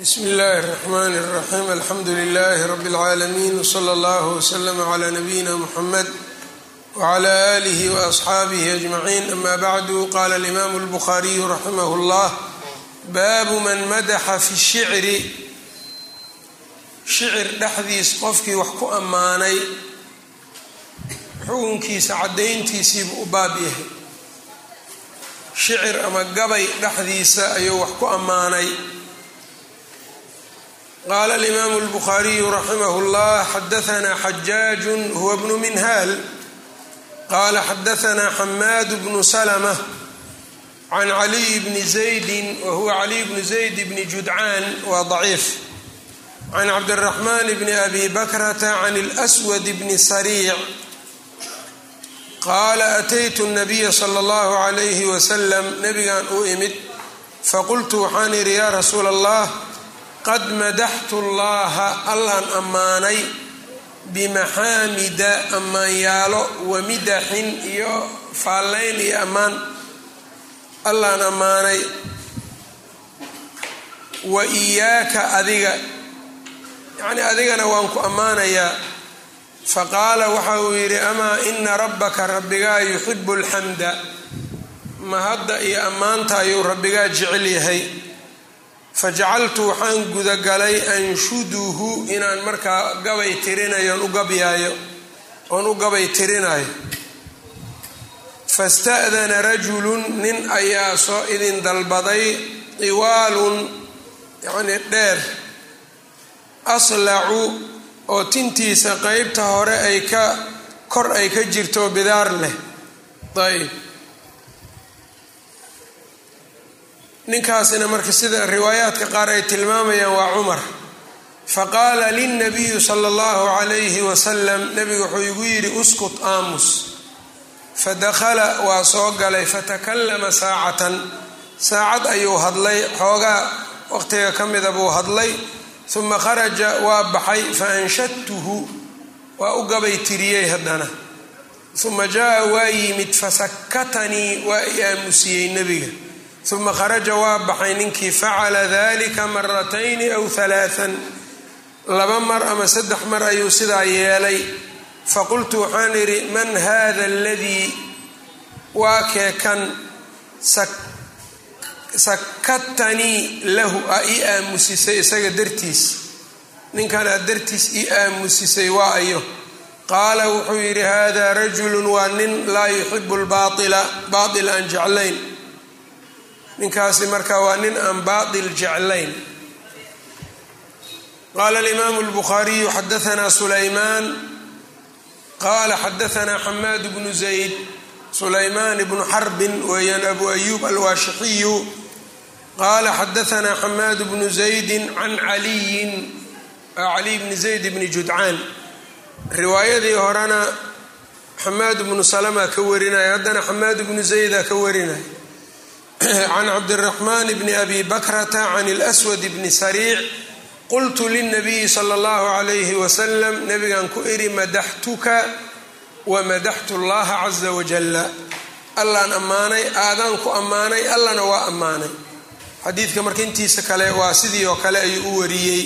bsm اllahi الرحmn الرaxيm alxamdu لlh rb العaalمين wslى اllه وslm عlى نbyina mحamed وعlى آlih وأصxaabih أجمعين ama bعdu qala الإmam الbخariي raximh اllah bab man madaxa fi الshicri shicir dhexdiis qofkii wax ku ammaanay xukunkiisa cadayntiisiibu u baab yahay shicir ama gabay dhexdiisa ayuu wax ku ammaanay qala alimaamu اlbukhaariyu raximah اllah xadaثna xajaaj huwa bnu minhaal qala xadaثna xamaad bnu slmة can caliy bni zaydi wahuwa caliy bni zayd bni judcaan waa daciif can cabdالraxman bni abi bakrata can اlأswad bni sariic qaala ataytu الnabiya slى اllahu عalayh waslm nabigan u imid faqultu waxaan idhi ya rasuula اllah qad madaxtu llaha allaan ammaanay bimaxaamida ammaanyaalo wa midaxin iyo faallayn iyo ammaan allaan ammaanay wa iyaaka adiga yacnii adigana waan ku ammaanayaa faqaala waxa uu yidhi amaa ina rabbaka rabbigaa yuxibu alxamda mahadda iyo ammaanta ayuu rabbigaa jecel yahay fajacaltu waxaan gudagalay anshuduhu inaan markaa gabay tirinayo on u gabyaayo oon u gabay tirinayo fasta'dana rajulun nin ayaa soo idin dalbaday tiwaalun yacnii dheer aslacu oo tintiisa qeybta hore ay ka kor ay ka jirto bidaar leh ayb ninkaasina marka sida riwaayaadka qaar ay tilmaamayaan waa cumar. Faqaala lilnabiyu sala allahu calayhi wasalam nabigu wuxuu igu yidhi uskut aamus. Fadakhala waa soo galay fatakallama saacatan. Saacad ayuu hadlay xoogaa waqtiga ka mida buu hadlay uma kharaja waa baxay faanshadtuhu waa u gabay tiriyey haddana. Uma jaa waa yimid fasakatanii waa i aamusiyey nebiga uma kharaja waa baxay ninkii facala dalika maratayni aw halaaan laba mar ama saddex mar ayuu sidaa yeelay faqultu waxaan idhi man hada aladii waa kee kan sakatanii lahu aa ii aamusisay isaga dartiis ninkan aad dartiis ii aamusisay waa ayo qaala wuxuu yidhi hada rajulu waa nin laa yuxibu lbaila baail aan jeclayn ninkaasi marka waa nin aan baatil jeclayn. qaala alimaamu اlbukhaariyu xadaanaa sulaymaan qaala xadaanaa xamaad bnu zayd sulaymaan bnu xarbin weeyaan abu ayuub alwaashixiyu qaala xadaanaa xamaad bnu zaydi can caliyin caliy bni zayd bni judcaan riwaayadii horena xamaad bnu salama ka warinaya haddana xamaad bnu zayda ka warinaya can cabdiraxmaan bni abi bakrata can اlswad bni sariic qultu lilnabiyi sala اllahu calayhi wasalam nabigan ku idhi madaxtuka wamadaxtu llaha caza wajalla allaan ammaanay aadaan ku ammaanay allana waa ammaanay xadiidka marka intiisa kale waa sidii oo kale ayuu u wariyey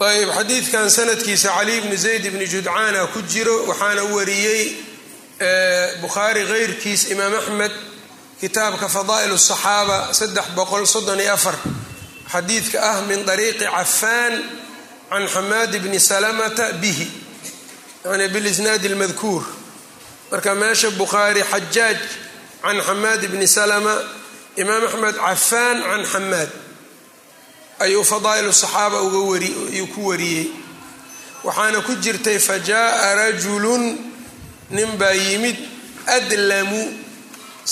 ayb xadiidkan sanadkiisa cali bni zayd bni judcaana ku jiro waxaana wariyey bukhaari keyrkiis imaam kitaabka fadaa'il الصaxaaba saddex boqol soddon iyo afar xadiidka ah min طariiqi cafaan can xamaad bni salamata bihi yani bilisnaadi اlmadkuur marka meesha bukhaari xajaaj can xamaad bni salama imaam axmed cafaan can xamaad ayuu fadaa'il الصaxaaba uga wari ayuu ku wariyey waxaana ku jirtay fajaءa rajulu nin baa yimid adlamu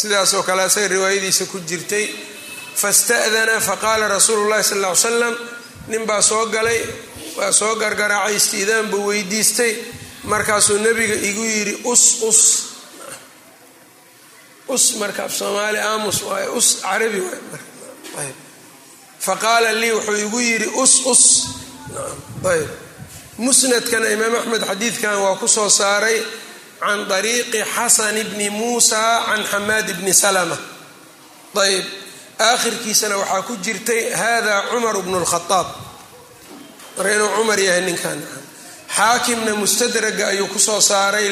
sidaasoo kale asaga riwaayadiisa ku jirtay fasta'dana faqaala rasuulu llahi sal ly slam nin baa soo galay waa soo gargaraacay istiidaan buu weydiistay markaasuu nebiga igu yidhi us us. Us marka af soomaali aamus waay us carabi waay faqaala lii wuxuu igu yidhi us us. Ayb. Musnadkana imaam axmed xadiidkan waa ku soo saaray can طariiqi xasan bni muusa can xamaad bni salma ayb aakhirkiisana waxaa ku jirtay hada cumar bnu lkhaaab marka inuu cumar yahay ninkan xaakimna mustadraga ayuu kusoo saaray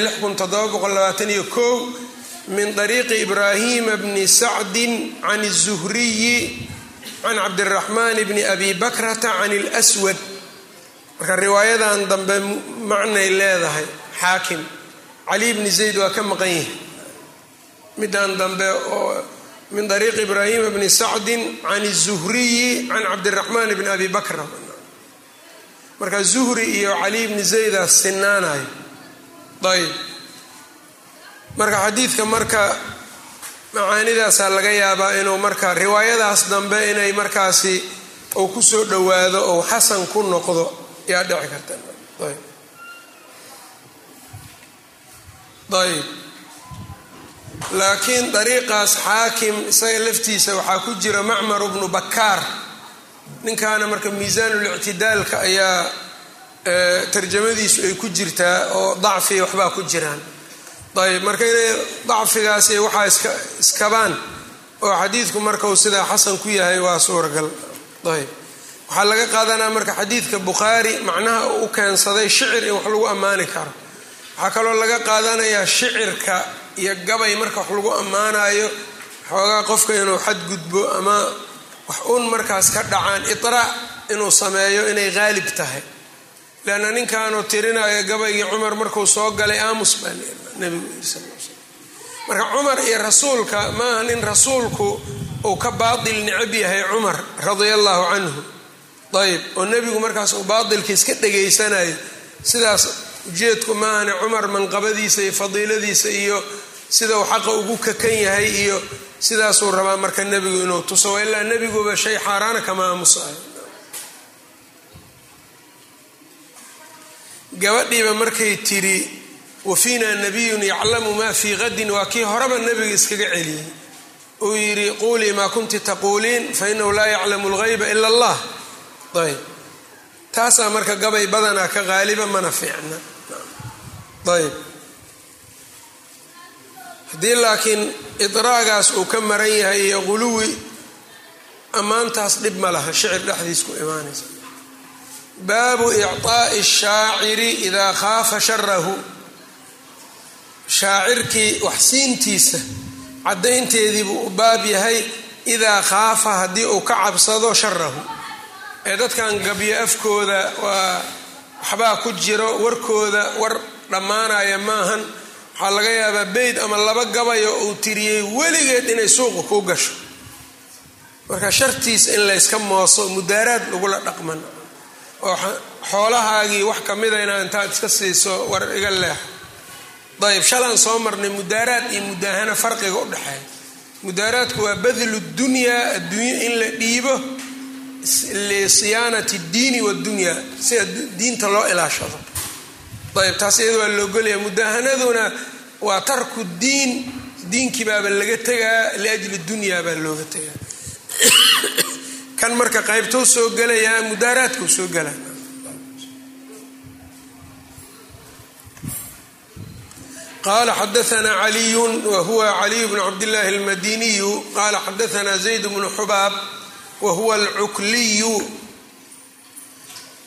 min طariiqi ibrahima bni sacdin can الzuhriyi can cabdiraxmaan bni abi bakrata can اlswad marka riwaayadan dambe macnay leedahay xaakim cali bni zayd waa ka maqan yahay. Midan dambe oo min ariiqi ibrahima bni sacdin can الzuhriyi can cabdiraxmaan bni abi bakra marka zuhri iyo cali bni zayda sinaanayo ayb marka xadiidka marka macaanidaasaa laga yaabaa inuu marka riwaayadaas dambe inay markaasi uu ku soo dhowaado ou xasan ku noqdo yaa dhici karta laakiin dariiqaas xaakim isaga laftiisa waxaa ku jira macmar bnu bakaar ninkaana marka miisaanul-ictidaalka ayaa tarjamadiisu ay ku jirtaa oo dacfi waxbaa ku jiraan. Ayb marka inay dacfigaasi waxaa iska iskabaan oo xadiidku marka uu sidaa xasan ku yahay waa suuragal. Ayb waxaa laga qaadanaa marka xadiidka bukhaari macnaha u keensaday shicir in wax lagu ammaani karo waxaa kaloo laga qaadanayaa shicirka iyo gabay marka wax lagu ammaanayo xoogaa qofka inuu xadgudbo ama wax un markaas ka dhacaan iraa inuu sameeyo inay haalib tahay. Leanna ninkaanuu tirinayo gabaygii cumar markuu soo galay aamus baa nebigu yiri sal l slam marka cumar iyo rasuulka maaha nin rasuulku uu ka baatil necab yahay cumar radia allahu canhu ayb oo nebigu markaas uu baatilka iska dhegaysanayo sidaas ujeedku maahane cumar manqabadiisa iyo fadiiladiisa iyo sida uu xaqa ugu kakan yahay iyo sidaasuu rabaa marka nebigu inuu tuso ilaa nebiguba shay xaaraana kama aamusayo. Gabadhiiba markay tiri wa fiina nabiyun yaclamu maa fii qadin waa kii horeba nebiga iskaga celiyey. Uu yidhi quulii maa kunti taquuliin fa inahu laa yaclamu lgayba ila allah. Ayb. Taasaa marka gabay badanaa ka qaaliba mana fiicna ayb haddii laakiin idraagaas uu ka maran yahay iyo quluwi ammaantaas dhib ma laha shicir dhexdiis ku imaanaysa baabu icطaa'i الshaaciri idaa khaafa sharahu shaacirkii waxsiintiisa caddaynteedii buu u baab yahay idaa khaafa haddii uu ka cabsado sharahu ee dadkan gabyo afkooda waa waxbaa ku jiro warkooda war dhammaanaya maahan. Waxaa laga yaabaa beyd ama laba gabayo uu tiriyey weligeed inay suuqa ku gasho. Marka shartiisa in layska mooso mudaaraad lagula dhaqman. Oo xoolahaagii wax kamida inaa intaad iska siiso war iga leexo ayb shalaan soo marnay mudaaraad iyo mudaahana farqiga u dhexeeya. Mudaaraadku waa badlu dunyaa adduunya in la dhiibo lisiyaanati diini wadunya si diinta loo ilaashado ayb taas iyada waa loogolaya mudaahanaduna waa tarku diin diinkii baaba laga tegaa liajli dunya baa looga tegaa. Kan marka qaybtou soo gelayaa mudaaraadkau soo gelaa qala xadaana caliyu wa caliyu bnu cabdillaahi almadiniyu qala xadaana zayd bnu xubaab wa alcukliyu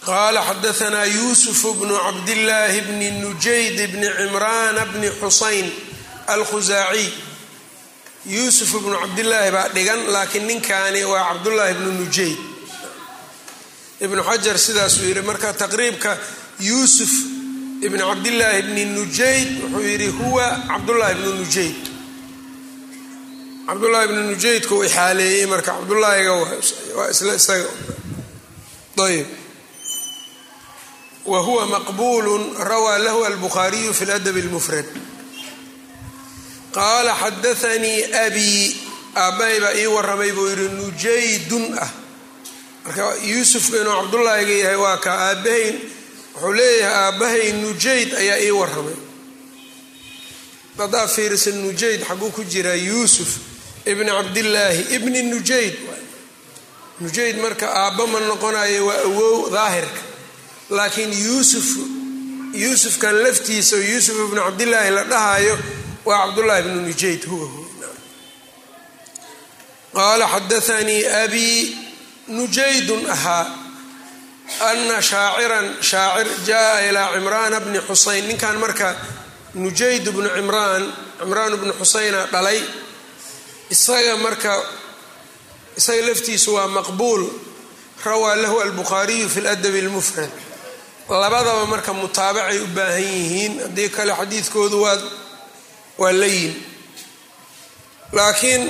qala xadaana yusuf bnu cabdillaahi bni nujayd bni cimraan bni xusayn alkhusaaciy yuusuf ibnu cabdillaahi baa dhigan laakiin ninkaani waa cabdullaahi ibnu nujayd ibnu xajar sidaasuu yidhi marka taqriibka yuusuf ibn cabdillaahi bni nujayd wuxuu yidhi huwa cabdullaahi ibnu nujayd cabdullaahi ibnu nujaydka uu ixaaleeyey marka cabdullaahiga waa isla isaga ayb wa huwa rawaa lahu albukhaariyu fi ladab اlmufrad qaala xadaanii abii aabbahay baa ii warramay buu yidhi nujaydun ah. Marka yuusufka inuu cabdullaahiga yahay waa ka aabbahay wuxuu leeyahay aabbahay nujayd ayaa ii warramay. Haddaa fiirisa nujayd xaguu ku jiraa yuusuf ibni cabdillaahi ibni nujayd. Nujayd marka aabba ma noqonayo waa awow daahirka laakiin yuusuf yuusufkan laftiisa oo yuusuf ibnu cabdillaahi la dhahayo waa cabdullaahi ibnu nujayd huwa qaala xadaanii abii nujaydun ahaa ana shaaciran shaacir jaa ilaa cimraana bni xuseyn ninkan marka nujayd bnu cimraan cimraan bnu xuseyna dhalay isaga marka isaga laftiisu waa maqbuul rawaa lahu albukhaariyu fi ladabi اlmufrad labadaba marka mutaabacay u baahan yihiin haddii kale xadiidkoodu waa waa layin. Laakiin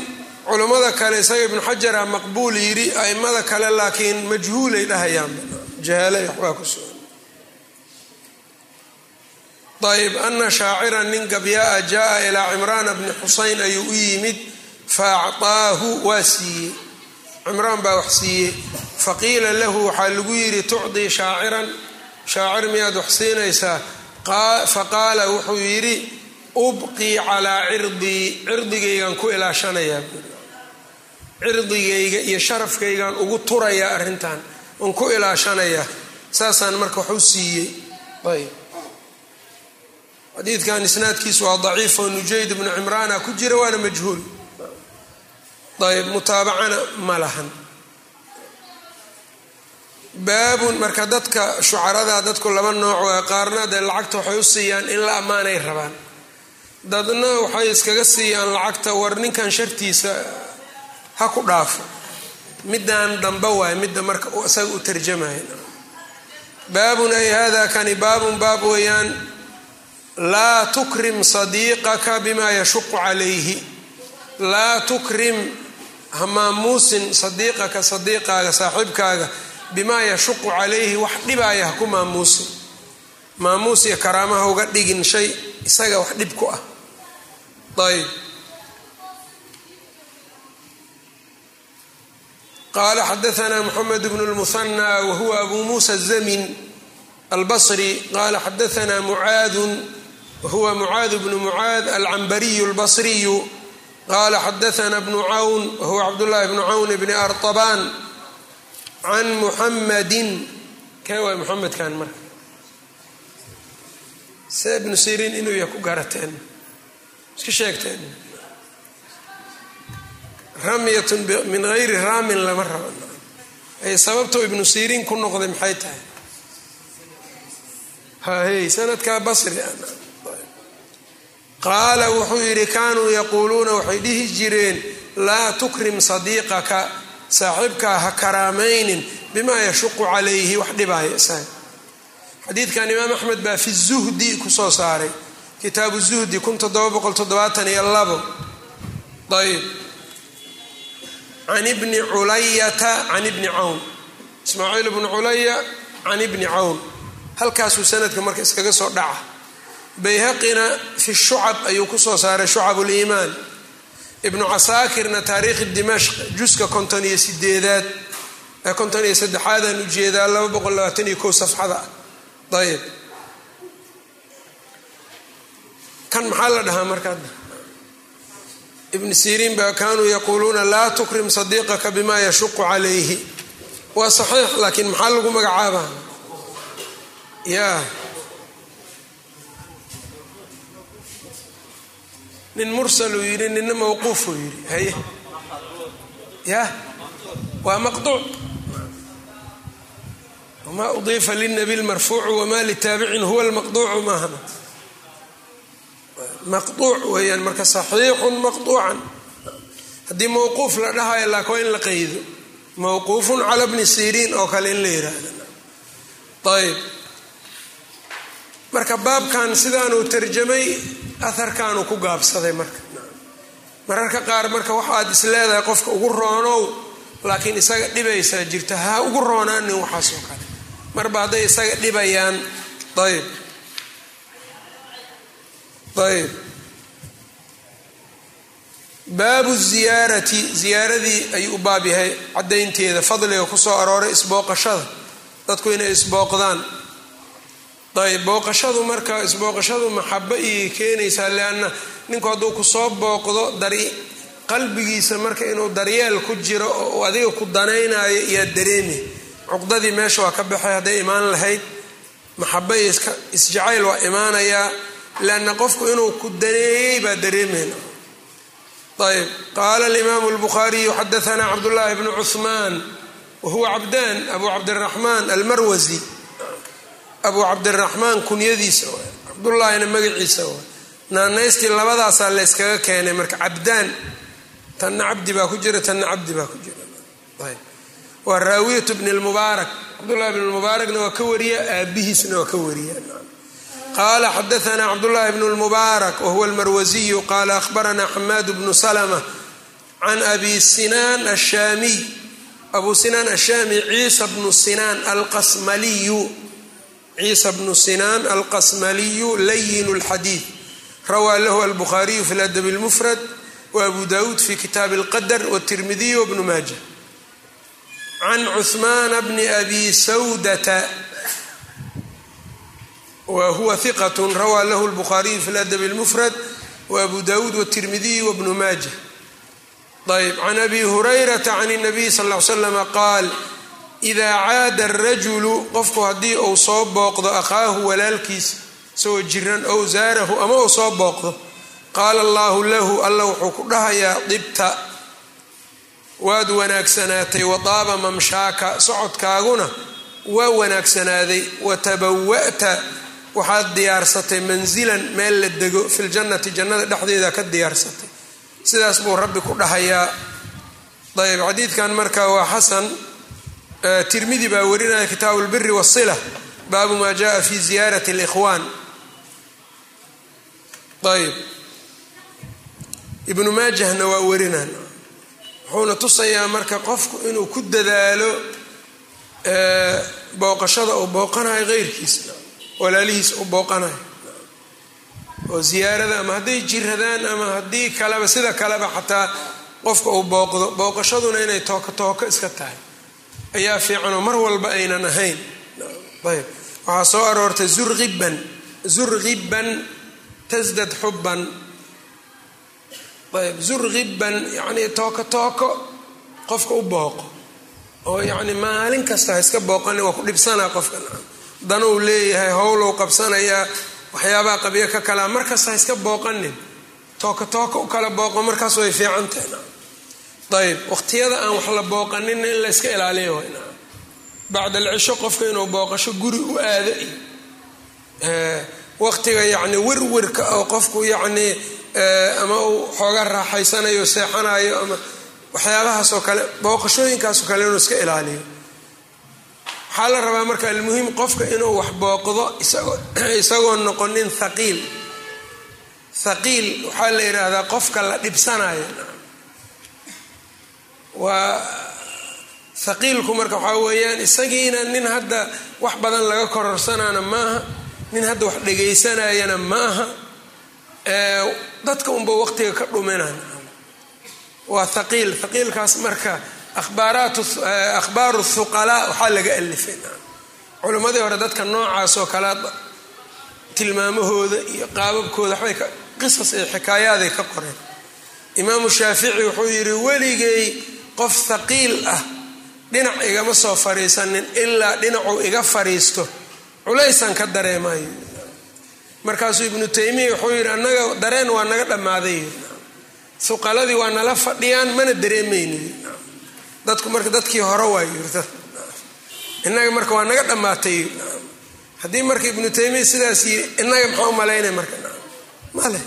culammada kale isaga ibnu xajara maqbuul yidhi aimada kale laakiin majhuulay dhahayaan. Jahaala waxbaa ku sugan. Ayb ana shaaciran nin gabyaa jaa ilaa cimraana bni xuseyn ayuu u yimid faacطaahu waa siiyey. Cimraan baa wax siiyey. Faqiila lahu waxaa lagu yidhi tucdii shaaciran shaacir miyaad wax siinaysaa? Faqaala wuxuu yidhi ubqii calaa cirdii cirdigaygaan ku ilaashanayaa. Cirdigayga iyo sharafkaygaan ugu turayaa arrintan on ku ilaashanayaa saasaan marka wax u siiyey. Ayb. Xadiidkan isnaadkiisu waa daciif oo nujayd bnu cimraana ku jira waana majhuul. Ayb mutaabacana ma lahan baabun marka dadka shucarada dadku laba nooc waa qaarna dee lacagta waxay u siiyaan in la ammaanay rabaan. Dadna waxay iskaga siiyaan lacagta war ninkan shartiisa ha ku dhaafo. Midaan damba waay midda marka isaga u tarjamaya baabun ay hada kani baabun baab weeyaan laa tukrim sadiiqaka bima yashuqu calayhi. Laa tukrim ha maamuusin sadiiqaka sadiiqaaga saaxiibkaaga bimaa yashuqu calayhi wax dhibaaya haku maamuusin maamuus iyo karaamaha uga dhigin shay isaga wax dhib ku ah. Ayb qaala xadaanaa mxamed bnu lmuhanaa wahuwa abu muusa zamin albasri. Qaala xadaanaa mucaadun wahuwa mucaad bnu mucaad alcambariyu albasriyu. Qaala xadaanaa bnu cawn wahuwa cabdullahi bnu cawn bni artabaan can muxamadin kee waay muxamedkan marka see ibnu siriin inuu yahay ku garateen iska sheegteen ramyatun min gayri raamin lama rabo ay sababtoo ibnu siriin ku noqday maxay tahay hahey sanadkaa basri qaala wuxuu yidhi kaanuu yaquuluuna waxay dhihi jireen laa tukrim sadiiqaka saaxiibkaa ha karaamaynin bimaa yashuqu calayhi wax dhibaayo isaga xadiidkan imaam axmed baa fi zuhdi ku soo saaray. Kitaabu zuhdi ayb can ibni culayata can ibni cawn. Ismaaciil bnu culaya can ibni cawn. Halkaasuu sanadka marka iskaga soo dhaca. Bayhaqina fi shucab ayuu ku soo saaray shucab liimaan ibnu casaakirna taariikhi dimashq juska konton iyo sideedaad ee konton iyo saddexaadaan u jeedaa laba boqol labaatan iyo kow safxada. Ah ayb kan maxaa la dhahaa markaa ibn siriin baa kaanuu yaquuluuna laa tukrim sadiiqaka bima yashuqu calayhi. Waa saxiix laakiin maxaa lagu magacaabaa? Ya nin mursaluu yidhi nina mawquufuu yidhi. Haye. Ya waa maqduuc wma udiifa lilnabi lmarfuucu wama litaabicin huwa lmaqduucu maaha maqduuc weeyaan marka saxiixun maqduucan. Haddii mawquuf la dhahayo laak waa in la qaydo. Mawquufun cala bni siriin oo kale in la yiraahdo. Ayb marka baabkan sidaanuu tarjamay aharkaanuu ku gaabsaday marka. Mararka qaar marka waxaad is leedahay qofka ugu roonow laakiin isaga dhibaysaa jirta ha ugu roonaanin waxaasoo kale. Marba hadday isaga dhibayaan ayb ayb baabu ziyaarati ziyaaradii ayuu u baab yahay caddaynteeda fadliga ku soo arooray isbooqashada dadku inay isbooqdaan ayb booqashadu marka isbooqashadu maxabo iyay keenaysaa leanna ninku hadduu ku soo booqdo qalbigiisa marka inuu daryeel ku jiro oo adiga ku danaynayo iyaa dareemi cuqdadii meesha waa ka baxay hadday imaan lahayd maxabo iyo isjacayl waa imaanayaa leanna qofku inuu ku daneeyey baa dareemayna ayb qaala alimaamu اlbukhaariyu xadaanaa cabdullaahi bnu cuhmaan wahuwa cabdaan abu cabdiraxmaan almarwasi abu cabdiraxmaan kunyadiisa waay cabdullaahina magaciisa waay. Naanaystii labadaasaa layskaga keenay marka cabdaan tanna cabdi baa ku jira tanna cabdi baa ku jira. Ayb. Waa raawiyatu bni lmubaarak cabdullahi bn lmubaarakna waa ka wariya aabihiisna waa ka wariya. Qala xadaanaa cabdullahi bn lmubaarak wahuwa almarwasiyu qala ahbaranaa xamaad bnu salma can abi sinaan ashaamiy abu sinaan ashaami ciisa bnu sinaan alqasmaliyu ciisa bnu sinaan alqasmaliyu layin اlxadiid rawaa lahu albukhaariyu fi ladabi اlmufrad waabu dawuud fi kitaabi اlqadr wاtirmidiy wbnu maaja can cuhmaana bni abi sawdata wa huwa hiqat rawaa lahu lbukhaariyu fi ladabi اlmufrad waabu dawuud wاtirmidiy wbnu maaja ayb can abi hurayrata can الnabiy sal ll ly slama qaal idaa caada arajulu qofku haddii uu soo booqdo akhaahu walaalkiis isagoo jiran ow zaarahu ama uu soo booqdo qaala allahu lahu alla wuxuu ku dhahayaa dibta waad wanaagsanaatay wadaaba mamshaaka socodkaaguna waa wanaagsanaaday watabawa'ta waxaad diyaarsatay mansilan meel la dego filjannati jannada dhexdeeda ka diyaarsatay sidaas buu rabbi ku dhahayaa ayb xadiidkan marka waa xasan tirmidi baa warinaya kitaabu lbiri wasila baabu maa jaءa fi ziyaarati اlikhwan ayb ibnu maajahna waa warinan wuxuuna tusayaa marka qofku inuu ku dadaalo booqashada uu booqanayo keyrkiisa walaalihiisa uu booqanayo. Oo ziyaarada ama hadday jiradaan ama haddii kaleba sida kaleba xataa qofka uu booqdo booqashaduna inay tooko tooko iska tahay ayaa fiicanoo mar walba aynan ahayn. Ayb. Waxaa soo aroortay zuribban zurgibban tasdad xubban ayb. Zurgibban yacnii tooko tooko qofka u booqo. Oo yacni maalin kasta ha iska booqani waa ku dhibsanaa qofka. Danuu leeyahay howlow qabsanayaa waxyaabaha qabyo ka kalaa markasta ha iska booqanin. Tooko tooko u kala booqo markaas way fiican tahay ayb waqtiyada aan wax la booqaninna in la yska ilaaliyo bacda alcisho qofka inuu booqasho guri u aado. Waqtiga yacni werwerka oo qofku yacnii ama uu xooga raaxaysanayo seexanayo ama waxyaabahaasoo kale booqashooyinkaasoo kale inuu iska ilaaliyo. Waxaa la rabaa marka almuhim qofka inuu wax booqdo isagoo noqonin thaqiil. Thaqiil waxaa la yidhaahdaa qofka la dhibsanayo waa thaqiilku marka waxaa weeyaan isagiina nin hadda wax badan laga kororsanaana maaha nin hadda wax dhegaysanayana maaha dadka unba waqtiga ka dhuminan waa thaqiil thaqiilkaas marka ahbaaraat akhbaaru thuqalaa waxaa laga alifay. Culimmadii hore dadka noocaas oo kale tilmaamahooda iyo qaababkooda waxbay qisas iyo xikaayaaday ka qoreen. Imaamu shaafici wuxuu yidhi weligay qof thaqiil ah dhinac igama soo fariisanin ilaa dhinacuu iga fariisto. Culaysaan ka dareemayo markaasuu ibnu taymiya wuxuu yidhi annaga dareen waa naga dhammaaday. Huqaladii waa nala fadhiyaan mana dareemayno dadku marka dadkii hore waay innaga marka waa naga dhammaatay. Haddii marka ibnu taymiya sidaas yii innaga maxaa u malaynay marka. Male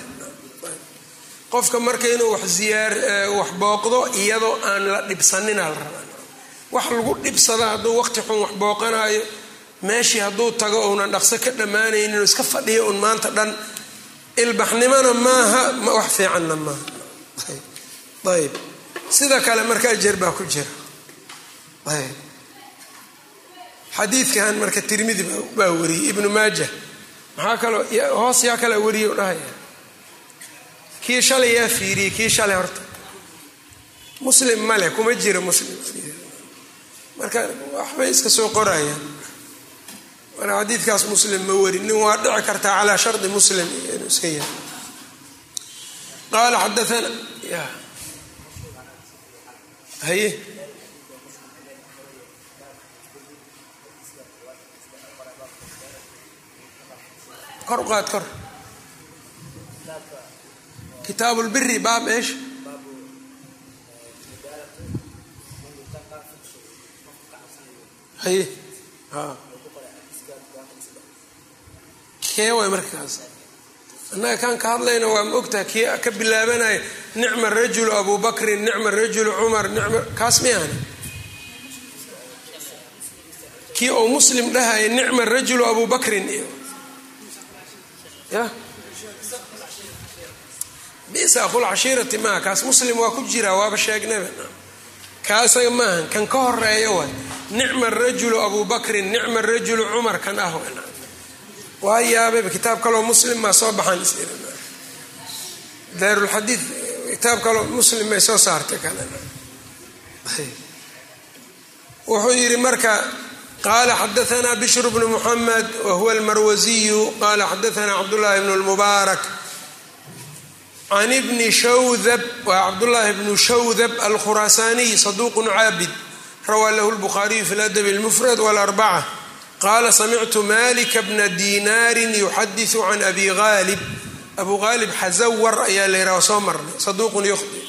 qofka marka inuu wax ziyaar wax booqdo iyadoo aan la dhibsanina la rabaa wax lagu dhibsada hadduu waqti xun wax booqanayo meeshii hadduu tago uunan dhaqso ka dhammaanaynin iska fadhiyo un maanta dhan ilbaxnimona maaha wax fiicanna maaha. Ayb. Sida kale marka ajar baa ku jira. Ayb. Xadiidkan marka tirmidi baa wariyey ibnu maaja. Maxaa kaloo hoos yaa kala wariyay dhahaya kii shalay yaa fiiriyey kii shalay horta muslim male kuma jira muslim. Marka waxbay iska soo qorayaan mana xadiidkaas muslim ma warin nin waa dhici kartaa calaa shardi muslim inuu iska yahay. Qaala xadaana ya. Haye. Kor qaad kor kitaabu lbiri baab eesha haye kee way markaas? Annaga kaan ka hadlayna waa ma ogtaha kii ka bilaabanayo nicma rajulu abu bakrin nicma rajulu cumar nicma kaas miyaana kii oo muslim dhahayo nicma rajulu abu bakrin iyo ya? Bisa aqul cashiirati maaha kaas muslim waa ku jiraa waaba sheegnaba kaa isaga maaha kan ka horreeya waay. Nicma rajulu abu bakrin nicma rajulu cumar kan ah waa yaababa kitaab kaloo muslim maa soo baxan daarulxadiid kitaab kaloo muslim may soo saartay kale wuxuu yidhi marka qaala xadaanaa bishr bnu muxamed wa huwa almarwasiyu xadaanaa cabdullaahi bnu lmubaarak can ibni shawdab waa cabdullaahi bnu shawdab alkhuraasaaniy saduuqun caabid rawaa lahu lbukhaariyu fi ladabi lmufrad wlarbaca qaala samictu malika bna dinaarin yuxadisu can abi haalib abu haalib xazawar ayaa la yidhaha soo marnay saduuqun yukhdi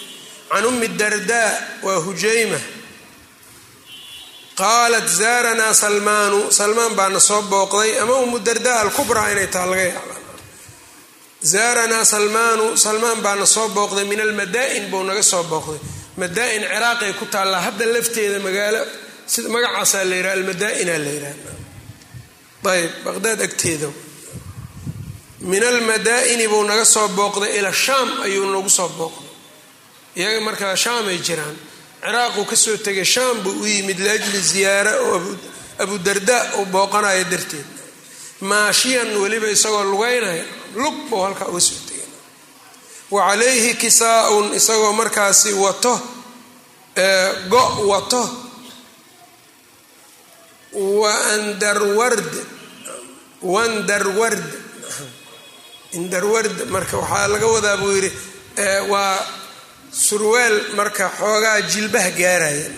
can umi darda waa hujayma qaalat zaaranaa salmaanu salmaan baana soo booqday ama umu darda alkubraa inay taha laga zaaranaa salmaanu salmaan baana soo booqday min almadaa-in buu naga soo booqday. Madaa-in ciraaqay ku taallaa hadda lafteeda magaalo magacaasaa la yidhaha almadaa-ina la yidhaha. Ayb baqdaad agteeda min almadaa-ini buu naga soo booqday ila shaam ayuu nagu soo booqday. Iyaga markaa shaam ay jiraan ciraaquu ka soo tegay shaam buu u yimid liajli ziyaara oo abu darda uu booqanayo darteed. Maashiyan weliba isagoo lugeynaya lug halkaa uga soo tegay. Wa calayhi kisaa-un isagoo markaasi wato go wato. Wandarward wandarward indarward marka waxaa laga wadaa buu yidhi waa surweel marka xoogaa jilbaha gaaraya.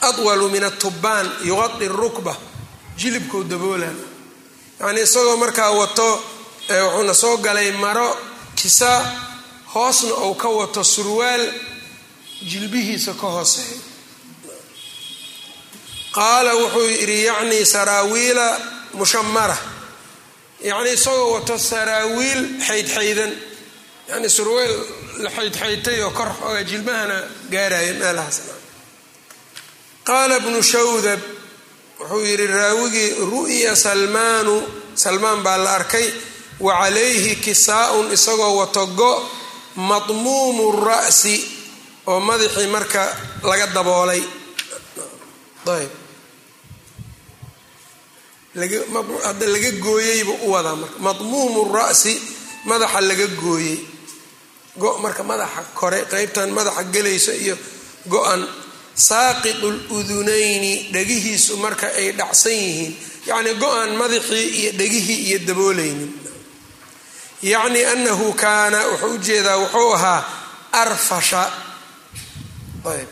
Adwalu min atubaan yuqadi rukba jilibkuu daboolan yacnii isagoo markaa wato wuxuuna soo galay maro kisa hoosna uu ka wato surwaal jilbihiisa ka hooseeya qaala wuxuu yidhi yacnii saraawiila mushamara yacnii isagoo wato saraawiil xaydxaydan. Yacnii surweel la xaydxaydtay oo kor xooga jilmahana gaaraya meelahaas qaala bnu shawdab wuxuu yidhi raawigii ru'ya salmaanu salmaan baa la arkay wa calayhi kisaa-un isagoo wato go madmuumu ra'si oo madaxii marka laga daboolay. Hadda laga gooyeybu u wadaa marka. Madmuumu ra'si madaxa laga gooyey. Go marka madaxa kore qeybtan madaxa gelayso iyo go-an saaqitu ludunayni dhegihiisu marka ay dhacsan yihiin. Yacnii go-an madaxii iyo dhegihii iyo daboolaynin yacnii anahu kaana wuxuu u jeedaa wuxuu ahaa arfasha. Ayb.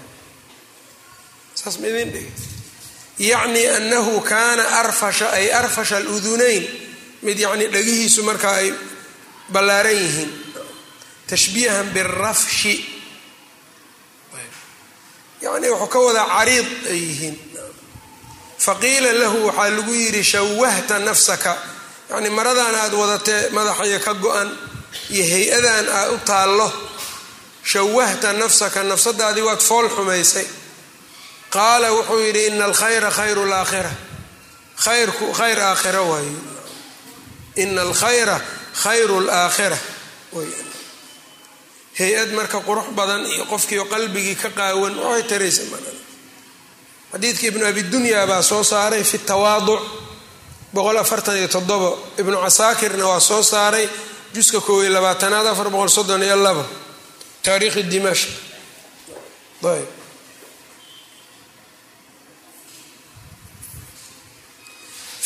Saas ma idin dhig yacni anahu kaana arfasha ay arfasha aludunayn mid yacnii dhegihiisu markaa ay ballaaran yihiin. Tashbiihan birafshi yacnii wuxuu ka wadaa cariid ay yihiin. Faqiila lahu waxaa lagu yidhi shawahta nafsaka yacnii maradan aad wadatee madaxaya ka go-an iyo hay'adan aad u taallo shawahta nafsaka nafsadaadii waad fool xumaysay. Qaala wuxuu yidhi ina alkhayra khayru laakhira. Khayrku khayr aakhira waaye ina alkhayra khayru laakhira hay'ad marka qurux badan iyo qofkii qalbigii ka qaawan waxay taraysa xadiidka ibnu abidunya baa soo saaray fi tawaaduc boqol afartan iyo toddobo ibnu casaakirna waa soo saaray juska koob iyo labaatanaad afar boqol soddon iyo labo taariikhi dimashq ayb.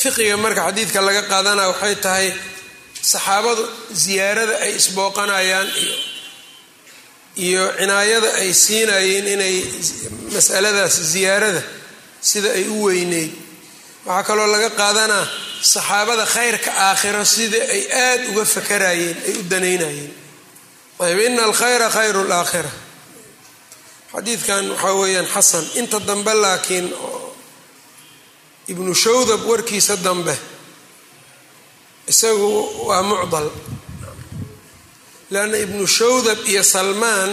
Fiqiga marka xadiidka laga qaadanaya waxay tahay saxaabadu ziyaarada ay isbooqanayaan iyo iyo cinaayada ay siinayeen inay masaladaas ziyaarada sida ay u weyneyd waxaa kaloo laga qaadanaa saxaabada khayrka aakhiro sida ay aad uga fakarayeen ay u danaynayeen. Ayb ina alkhayra khayru laakhira xadiidkan waxaa weeyaan xasan inta dambe laakiin ibnu shawdab warkiisa dambe isagu waa mucdal. Leanna ibnu shawdab iyo salmaan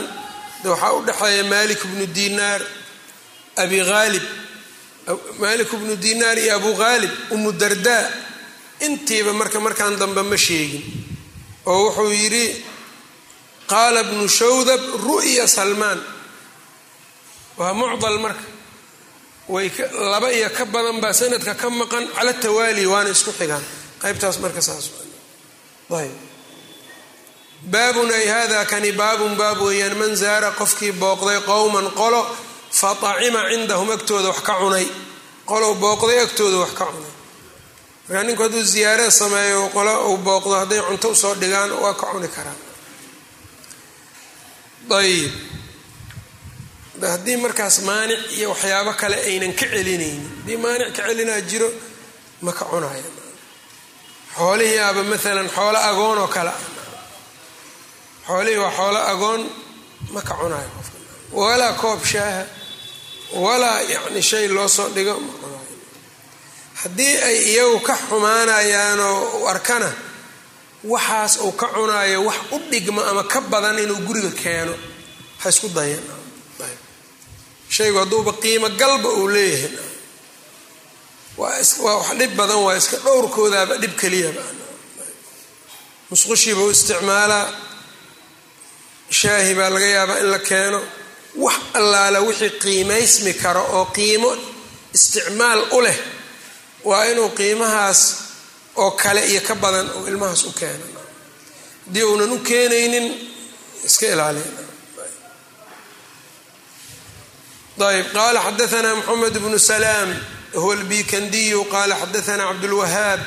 waxaa u dhexeeya malik bnu dinaar abi haalib malik bnu dinaar iyo abu haalib umu dardaa intiiba marka markaan dambe ma sheegin. Oo wuxuu yidhi qaala bnu shawdab ru'ya salmaan. Waa mucdal marka. Way laba iyo ka badan baa sanadka ka maqan cala tawaali waana isku xigaan. Qaybtaas marka saas ayb baabun ay hada kani baabun baab weeyaan man zaara qofkii booqday qowman qolo faacima cindahum agtooda wax ka cunay. Qolow booqday agtooda wax ka cunay. Markaa ninku hadduu ziyaare sameeyo qolo uu booqdo hadday cunto u soo dhigaan waa ka cuni karaan ayib haddii markaas maanic iyo waxyaabo kale aynan ka celinaynin haddii maanic ka celinaa jiro ma ka cunaya xoolihii aba maalan xoolo agoon oo kale. Xoolihii waa xoolo agoon ma ka cunayo. Qofka walaa koob shaaha walaa yacni shay loo soo dhigo. Haddii ay iyagu ka xumaanayaanoo u arkana waxaas uu ka cunayo wax u dhigma ama ka badan inuu guriga keeno ha isku dayan shaygu hadduuba qiimo galba uu leeyahay. Waa wax dhib badan waa iska dhowrkoodaaba dhib keliyaba musqushiiba u isticmaalaa. Shaahi baa laga yaabaa in la keeno wax allaala wixii qiimaysmi karo oo qiimo isticmaal u leh waa inuu qiimahaas oo kale iyo ka badan uu ilmahaas u keeno. Haddii uunan u keenaynin iska ilaaliya ayb qala xadaana mxamed bnu slaam huwa albikandiyu qala xadaana cabdulwahaab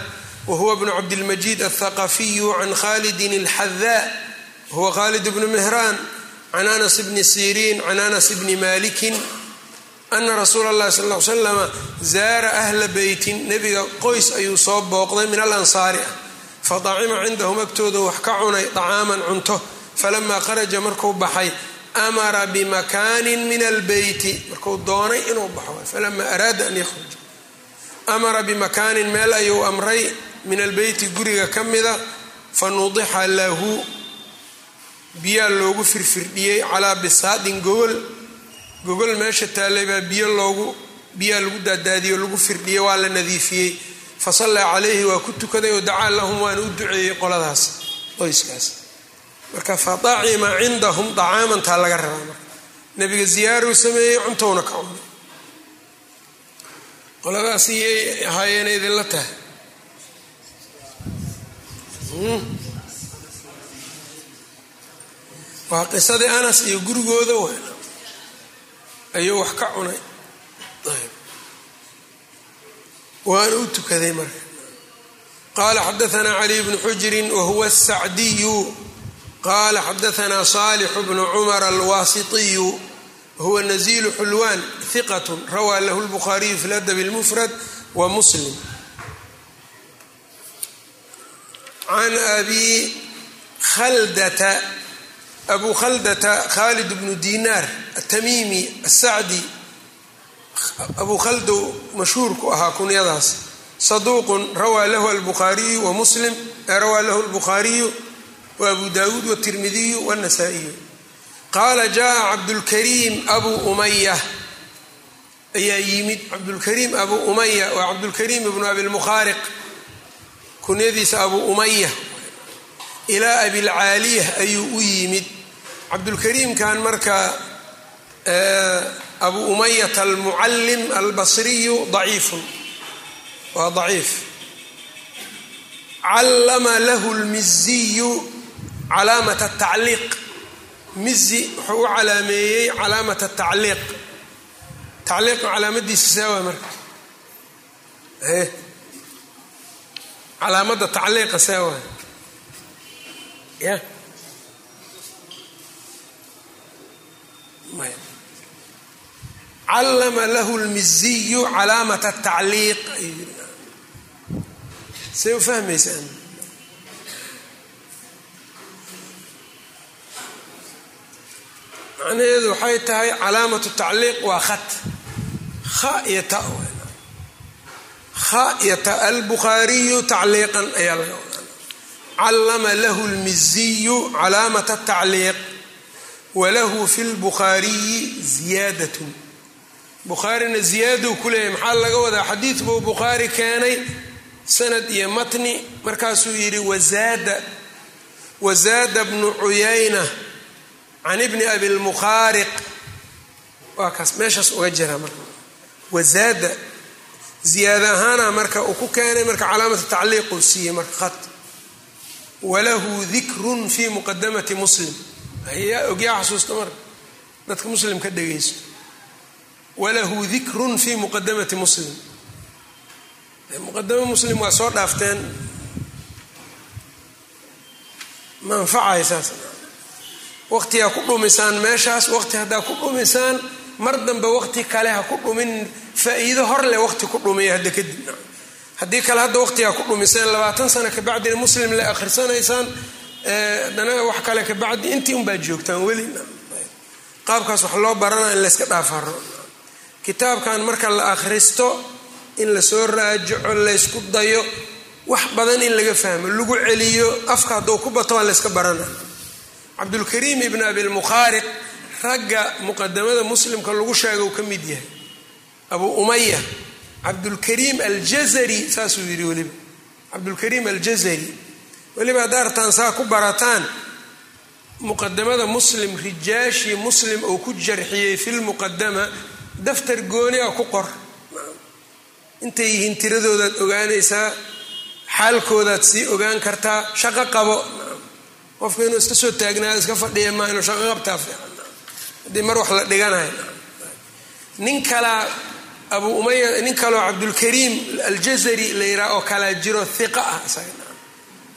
wahuwa bnu cabdilmajid althaqafiyu can khalidin اlxadaa huwa khalid bnu mihran can anas bni siriin can anas bni maalikin ana rasuula allahi sal l slama zaara ahla beytin nebiga qoys ayuu soo booqday min alansaari. Ansaari ah fadacima cindahum agtooda wax ka cunay dacaaman cunto. Falamaa kharaja markuu baxay amara bimakaanin min albeyti. Marku doonay inuu baxo falamaa araada an yakhruja. Amara bimakaanin meel ayuu amray min albeyti guriga ka mida fanudixa lahu biyaa loogu firfirdhiyey calaa bisaadin gogol. Gogol meesha taallay baa biyo loogu biyaa lagu daadaadiyey lagu firdhiyey waa la nadiifiyey. Fasallaa calayhi waa ku tukaday oo dacaa lahum waana u duceeyey qoladaas qoyskaas. Marka faacima cindahum dacaamantaa laga rabaa marka. Nebiga ziyaaruu sameeyey cuntowna ka cunay. Qoladaas iyay ahaayeen idinla tahay waa qisadii anas iyo gurigooda wen ayuu wax ka cunay. Waana u tukaday marka. Qala xadaana caliy bnu xujrin wahuwa sacdiyu qala xadaana salixu bnu cumar alwaasitiyu wahuwa nazilu xulwan hiqat rawaa lahu lbukhaariyu fi ladab اlmufrad wa muslim. Can abi khaldata abu khaldata khalid bnu dinar atamimi asacdi abu khaldow mashhuurku ahaa kunyadaas. Saduuqun rawaa lahu albukhaariyu wa muslim rawaa lahu albukhaariyu wa abu dawuud watirmidiyu wاnasaa'iyu qaala jaءa cabdulkariim abu umaya ayaa yimid cabdulkariim abu umaya waa cabdulkariim ibnu abilmukhaariq kunyadiisa abu umaya ilaa abilcaaliyah ayuu u yimid cabdulkariimkan marka abu umayata almucallim albasriyu daciifun. Waa daciif. Callama lahu lmiziyu calaamat atacliiq mizi wuxuu u calaameeyey calaamat atacliiq tacliiqa calaamadiisa saawa marka. Calaamadda tacliiqa saawa ya callama lahu lmiziyu calaamat atacliiq say u fahmaysaan macnaheedu waxay tahay calaamatu tacliiq waa khat. Kha iyo ta khayata albukhaariyu tacliiqan ayaa laga wadaa callama lahu lmiziyu calaamat tacliiq walahu fi lbukhaariyi ziyaadatun bukhaarina ziyaaduu ku leeyahy maxaa laga wadaa? Xadiid buu bukhaari keenay sanad iyo matni. Markaasuu yidhi wazaada wazaada bnu cuyayna can ibni abi lmukhaariq waa kaas meeshaas uga jira marka. Wazaada ziyaada ahaana marka uu ku keenay marka calaamata tacliiquu siiyey marka khat walahu dikrun fi muqadamati muslim ogyaa xasuusta marka dadka muslim ka dhegaysto walahu dikrun fi muqadamati muslim. Muqadamo muslim waa soo dhaafteen ma anfacay saas waqtigaa ku dhumisaan meeshaas waqti haddaa ku dhumisaan mar dambe waqti kale ha ku dhumin faa-iido hor leh waqti ku dhumiya hadda kadib haddii kale hadda waqtigaa ku dhumiseen labaatan sano kabacdina muslim le akhrisanaysaan haddana wax kale kabacdi intii unbaad joogtaan weli qaabkaas wax loo barana in layska dhaafaro kitaabkan marka la akhristo in la soo raajaco laysku dayo wax badan in laga fahmo lagu celiyo afka hadduu ku bato waa layska barana. Cabdulkariim ibn abilmukhaariq ragga muqadamada muslimka lagu sheegau ka mid yahay. Abu umaya cabdulkariim aljazari saasuu yidhi weliba. Cabdulkariim aljazari weliba haddaartaan saa ku barataan. Muqadamada muslim rijaashii muslim uu ku jarxiyey filmuqadama daftar gooni a ku qor. Intay yihiin tiradoodaad ogaanaysaa xaalkoodaad sii ogaan kartaa shaqo qabo. Qofka inuu iska soo taagnaado iska fadhiya maa inuu shaqo qabtaa fiican. Haddii mar wax la dhiganayo. Nin kalaa abu umaya nin kaloo cabdulkariim aljazari la yidhaha oo kalaa jiro hiqa ah isaga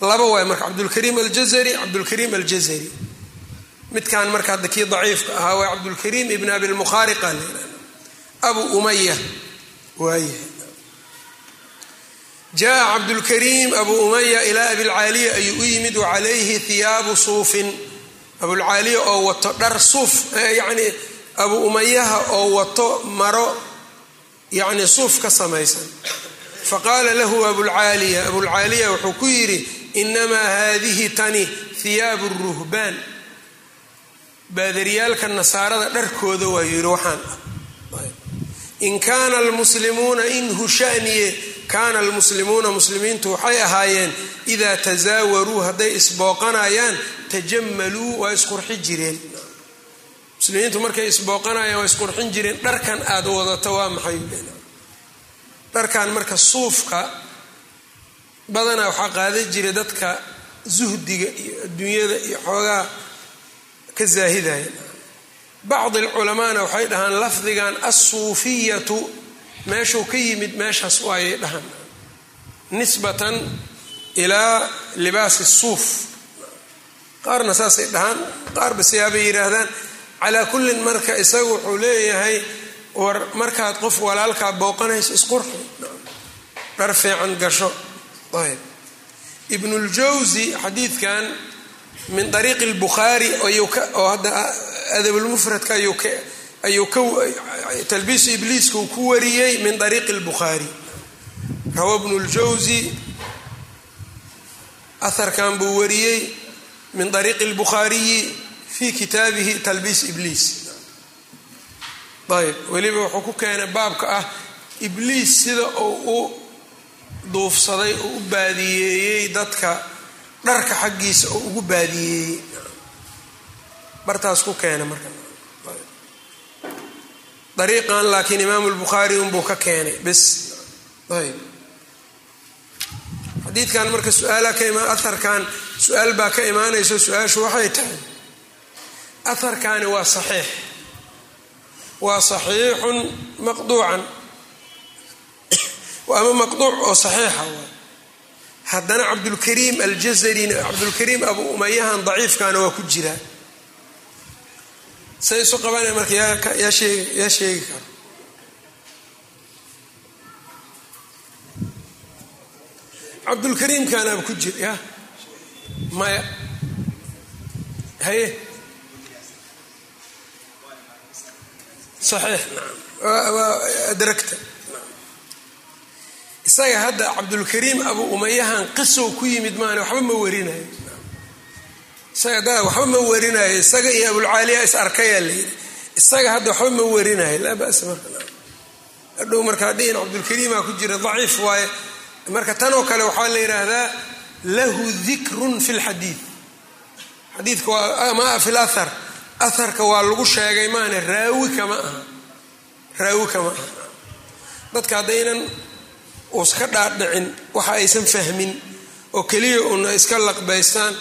laba waay marka cabdulkariim aljazari cabdulkariim aljazari. Midkan marka hadda kii daciifka ahaa waa cabdulkariim ibn yidhahda abu umaya waayahay jaa cabdulkariim abu umaya ilaa abilcaaliya ayuu u yimid wacalayhi hiyaabu suufin. Abulcaaliya oo wato dhar suuf yacni abu umayaha oo wato maro yacni suuf ka samaysan. Faqaala lahu abulcaaliya abulcaaliya wuxuu ku yidhi inamaa haadihi tani hiyaabu ruhbaan baadaryaalka nasaarada dharkooda waa yidhi waxaan in kaana almuslimuuna in hushaniye kaana almuslimuuna muslimiintu waxay ahaayeen idaa tasaawaruu hadday isbooqanayaan tajamaluu waa isqurxi jireen muslimiintu markay isbooqanayaan waa isqurxin jireen dharkan aad wadato waa maxay dharkan marka suufka badanaa waxaa qaadan jiray dadka zuhdiga iyo adduunyada iyo xoogaa ka zaahidaya bacdi alculamaana waxay dhahaan lafdigan assuufiyatu meeshuu ka yimid meeshaas waayay dhahan nisbatan ilaa libaasi suuf. Qaarna saasay dhahaan qaarba siyaabay yidhaahdaan calaa kullin marka isagu wuxuu leeyahay war markaad qof walaalkaa booqanayso isqurxi. Dhar fiican gasho ayb. Ibnuljawsi xadiidkan min ariiqi lbukhaari oo hadda adabulmufradka ayuu talbiisu ibliiska uu ku wariyey min ariiqi lbukhaari rawa bnu ljawsi aharkan buu wariyey min ariiqi lbukhaariyi fi kitaabihi talbiis ibliis. Ayb. Weliba wuxuu ku keenay baabka ah ibliis sida uu u duufsaday oo u baadiyeeyey dadka dharka xaggiisa oo ugu baadiyeeyey bartaas ku keena marka. Dariiqan laakiin imaamu lbukhaari unbuu ka keenay. Bes ayb. Xadiidkan marka su'aala ka imaan aharkan su'aal baa ka imaanayso su'aashu waxay tahay. Aharkani waa saxiix. Waa saxiixun maqduucan ama maqduuc oo saxiixa waa haddana cabdulkariim aljazarina cabdulkariim abu umayahan daciifkana waa ku jira. Say isu qabanaya marka yaa yaa sheegi karo. Cabdulkariimkaanaaba ku jira ya maya. Haye. Saxiix naam. Waa adragta isaga hadda cabdulkariim abu umayahan qisow ku yimid maana waxba ma warinayo. Isaga da waxba ma warinayo. Isaga iyo abulcaaliya is arkayaa layidhi isaga hadda waxba ma warinayo. Laa basa marka. Hadhow markaa dhihin cabdulkariimaa ku jira daciif waaye. Marka tanoo kale waxaa la yidhaahdaa lahu dikrun fi lxadiid xadiidka waa maa fi lahar aharka waa lagu sheegay maana raawi kama aha. Raawi kama aha. Dadka haddaynan uska dhaadhicin waxa aysan fahmin oo keliya una iska laqbaystaan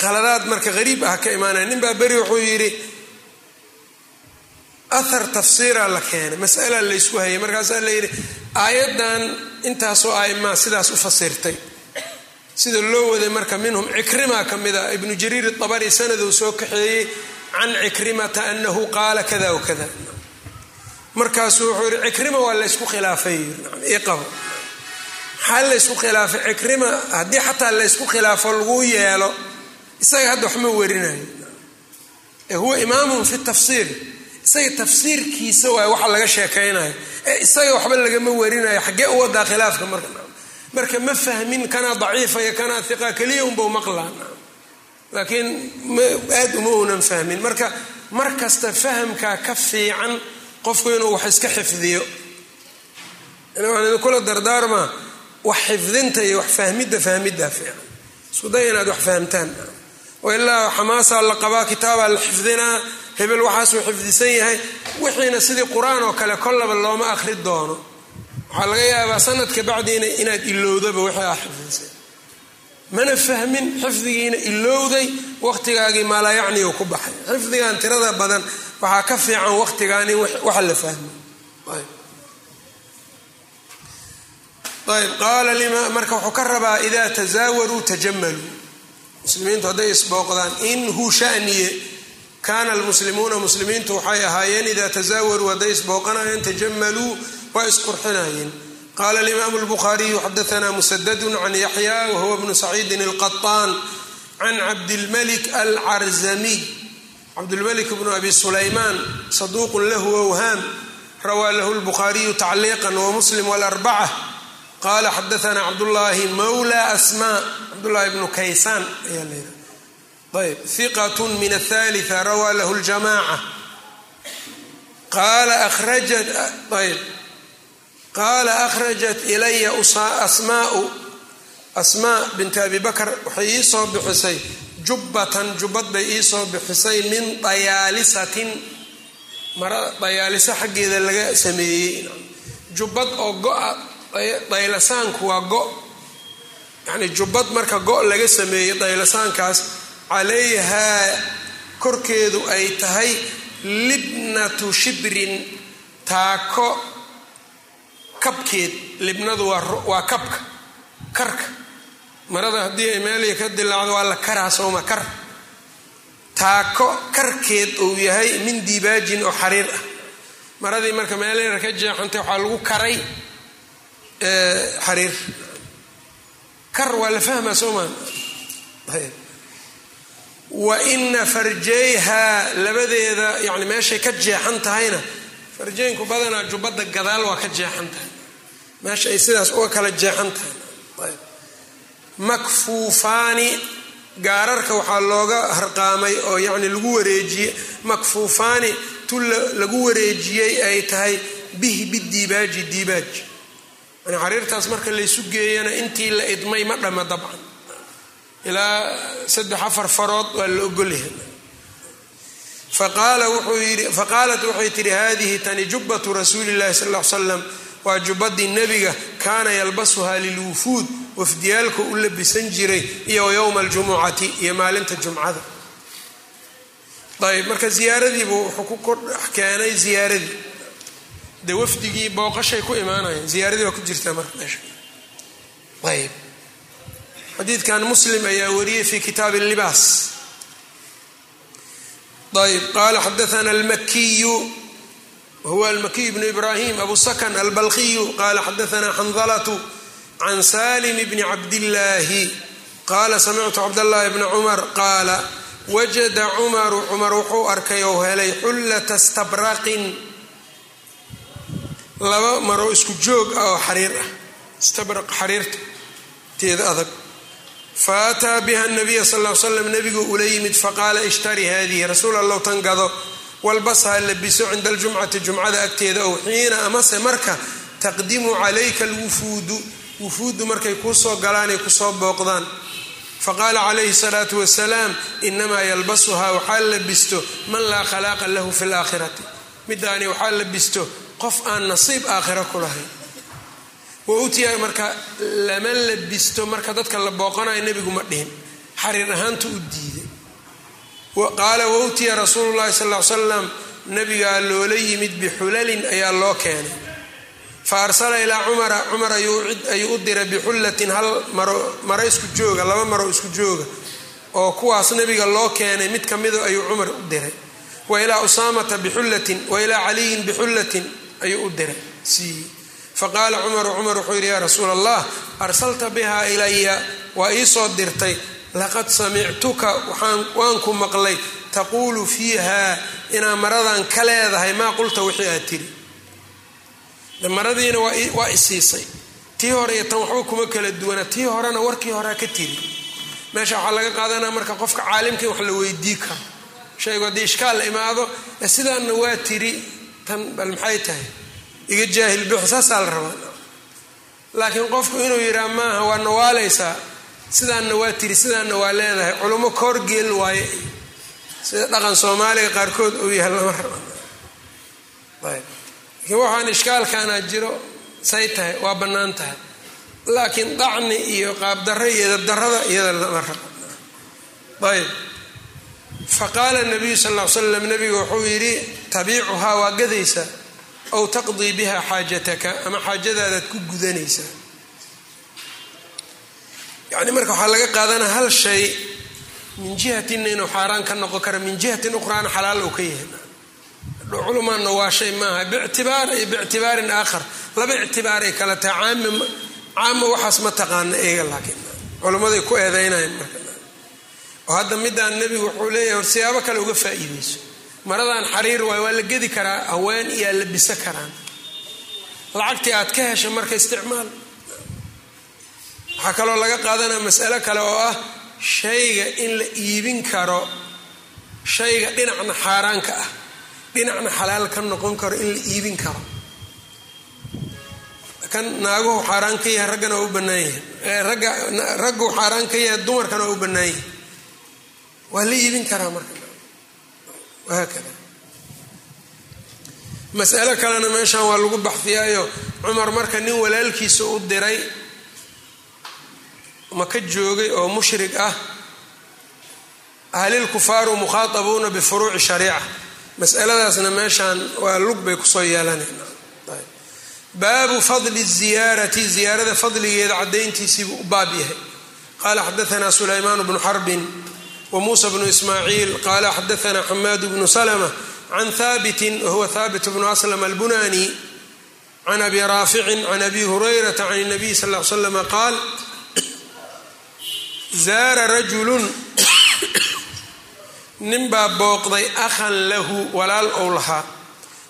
khaladaad marka hariib ah ka imaanaya. Nin baa beri wuxuu yidhi ahar tafsiiraa la keenay masalaa laysku hayay. Markaasaa la yidhi aayaddan intaasoo aimaa sidaas u fasirtay. Sida loo waday marka minhum cikrima ka mid a ibnu jariir abari sanaduu soo kaxeeyey can cikrimata anahu qaala kada wakada markaasuu wuxuu yihi cikrima waa laysku khilaafay. Iqabo maxaa laysku khilaafay? Cikrima haddii xataa laysku khilaafo lagu yeelo isaga hadda waxma werinayo ee huwa imaamun fi tafsiir. Isaga tafsiirkiisa waay waxa laga sheekaynayo. Ee isaga waxba lagama werinayo xaggee u wadaa khilaafka marka? Marka ma fahmin kanaa daciifa iyo kanaa hiqa keliya unbau maqlaa. Laakiin aad uma unan fahmin. Marka mar kasta fahamkaa ka fiican qofku inuu wax iska xifdiyo. Idinkula dardaarmaa wax xifdinta iyo wax fahmidda fahmiddaa fiican. Isku day inaad wax fahamtaan. Oo ilaa xamaasaa la qabaa kitaabaa la xifdinaa hebel waxaasuu xifdisan yahay wixiina sidii qur'aan oo kale kollaba looma akhri doono. Waxaa laga yaabaa sanadka bacdiina inaad ilowdaba wixii aa xifdisay mana fahmin xifdigiina ilowday waqtigaagii maalayacni u ku baxay. Xifdigan tirada badan waxaa ka fiican waqtigaani waxa la fahmo ayb qaala lima marka wuxuu ka rabaa idaa tasaawaruu tajamaluu muslimiintu hadday isbooqdaan in hu shaniye kaana almuslimuuna muslimiintu waxay ahaayeen idaa tasaawaruu hadday isbooqanayeen tajamaluu waa isqurxinayeen qala alimaamu lbukhaariyu xadaana musadadu can yaxya wahuwa bnu saciidin alqaطaan can cabdilmalik alcarzamiy cabdulmalik bnu abi sulaymaan saduuqun lahu awhaam rawaa lahu lbukhaariyu tacliiqa wamuslim wlarbaca qala xadaana cabdullaahi mawla asma cabdullahi bnu kaysaan ayaa layidha ayb hiqat min athalitha rawaa lahu ljamaca qaala ayb qaala akhrajat ilaya asmaau asmaa binti abi bakr waxay ii soo bixisay jubbatan jubbad bay ii soo bixisay min dayaalisatin mara dayaalisa xaggeeda laga sameeyey jubbad oo go-a daylasaanku waa go. Yacni jubbad marka go laga sameeyey daylasaankaas calayhaa korkeedu ay tahay libnatu shibrin taako kabkeed. Libnadu waa kabka karka. Marada haddii ay meelii ka dilaacdo waa la karaa sooma kar. Taako karkeed uu yahay min dibaajin oo xariir ah. Maradii marka meeleyna ka jeexantay waxaa lagu karay xariir. Kar waa la fahmaa soomaa wa ina farjayhaa labadeeda yani meeshay ka jeexan tahayna farjeynku badanaa jubbadda gadaal waa ka jeexan tahay. Meesha ay sidaas uga kala jeexan tahay. Makfuufaani gaararka waxaa looga harqaamay oo yani lagu wareejiyey makfuufaani tu lagu wareejiyey ay tahay bihi bidiibaaji diibaaj xariirtaas marka laysu geeyana intii la idmay ma dhama dabcan. Ilaa saddex afar farood waa la ogolyahay faqaalat waxay tihi hadihi tani jubbatu rasuuli llahi sal l slam waa jubbadii nebiga kaana yalbasuhaa lilwufuud wafdiyaalku u labisan jiray iyo yowma aljumucati iyo maalinta jumcada. Ayb marka ziyaaradiibu wuxuu ku keenay ziyaaradii de wafdigii booqashay ku imaanayeen ziyaaradii waa ku jirtaa marka meesha. Ayb xadiidkan muslim ayaa wariyey fi kitaabi libaas ayb qala xadaana almakiyu wahuwa almakiyu bnu ibrahim abu sakan albalkiyu qala xadaana xandalatu can salim bni cabdillaahi qala samictu cabdاllahi bna cumar qaala wajada cumaru cumar wuxuu arkay ou helay xullata stabraqin laba maroo isku joog ah oo xariir ah. Istabraq xariirta teeda adag. Fa biha nabiya sal l slam nebigu ula yimid faqaala ishtari haadihi rasuul allow tan gado. Walbasha labiso cinda aljumcati jumcada agteeda ow xiina amase marka taqdimu calayka alwufuudu. Wufuuddu markay kuu soo galaanay ku soo booqdaan. Faqaala calayhi salaatu wasalaam inamaa yalbasuhaa waxaa labisto man laa khalaaqa lahu fi laakhirati midaani waxaa labisto qof aan nasiib aakhira ku lahayn. Wa utiya marka lama labisto marka dadka la booqanayo nebigu ma dhihin. Xariir ahaanta u diiday qaala wa utiya rasuulu llahi sal l salam nabigaa loola yimid bixulalin ayaa loo keenay. Fa arsala ilaa cumara cumar ayuu u diray bixullatin hal maro isku jooga laba maro isku jooga. Oo kuwaas nabiga loo keenay mid ka mido ayuu cumar u diray. Wa ilaa usaamata bixullatin wa ilaa caliyin bixullatin ayuu u diray. Siiyey faqaala cumaru cumar wuxuu yidhi yaa rasuula allah arsalta bihaa ilaya waa iisoo dirtay. Laqad samictuka waan ku maqlay. Taquulu fiiha inaa maradan ka leedahay maa qulta wixii aad tiri maradiina waa isiisay tii hore iyo tan waxba kuma kala duwana. Tii horena warkii horea ka tiri meesha waxaa laga qaadanaya marka qofka caalimka in wax la weydii karo. Shaygu haddii ishkaal imaado sidaanna waa tiri tan bal maxay tahay? Iga jaahil bixi saasaa la rabaa. Laakiin qofku inuu yidhaha maaha waa nawaalaysaa. Sidaanna waa tiri sidaanna waa leedahay. Culummo koorgeel waaye. Sida dhaqan soomaaliga qaarkood uu yahay lama raba laakiin waxaan ishkaalkaana jiro say tahay waa bannaan tahay. Laakiin dacni iyo qaabdarra iyo edabdarrada iyada lama raba ayb faqaala nabiyu sal l slam nabiga wuxuu yidhi tabiicuhaa waa gadaysaa aw taqdii biha xaajataka ama xaajadaadaad ku gudanaysaa yani marka waxaa laga qaadanaa hal shay min jihatinna inuu xaaraan ka noqon karo min jihatin ukhraana xalaal uu ka yahay. Culumaanna waa shay maaha bictibaar iyo bictibaarin aakhar laba ictibaaray kala caami caama waxaas ma taqaana eega laakiin. Culummaday ku eedaynayan marka oo hadda midaan nebigu wuxuu leeyahay hor siyaabo kale uga faa'iidayso. Maradan xariir waay waa la gedi karaa haween iyaa labisa karaan. Lacagtii aad ka hesha marka isticmaal. Waxaa kaloo laga qaadanaya masalo kale oo ah shayga in la iibin karo shayga dhinacna xaaraanka ah dhinacna xalaal ka noqon karo in la iibin karo. Kan naaguhu xaaraan ka yahay raggana waa u bannaan yahay. Ragga raggu xaaraan ka yahay dumarkana waa u bannaan yahay waa la iibin karaa marka? Wahaakada masalo kalena meeshan waa lagu baxfiyaayo. Cumar marka nin walaalkiisa u diray maka joogay oo mushrig ah? Ahlil kufaaru mukhaatabuuna bifuruuci shariica. Masaladaasna meeshaan waa lug bay ku soo yeelanayna. Baabu fadli ziyaarati ziyaarada fadligeeda cadayntiisiibuu u baab yahay. Qaala xadaanaa sulaymaan bnu xarbin wa muusa bnu ismaaciil qaala xadaanaa xamaad bnu salma can haabitin wahuwa haabit bnu aslam albunani can abi raaficin can abi hurayrata can nabiy sal l slama qaal zaara rajulun ninbaa booqday akhan lahu walaal ou lahaa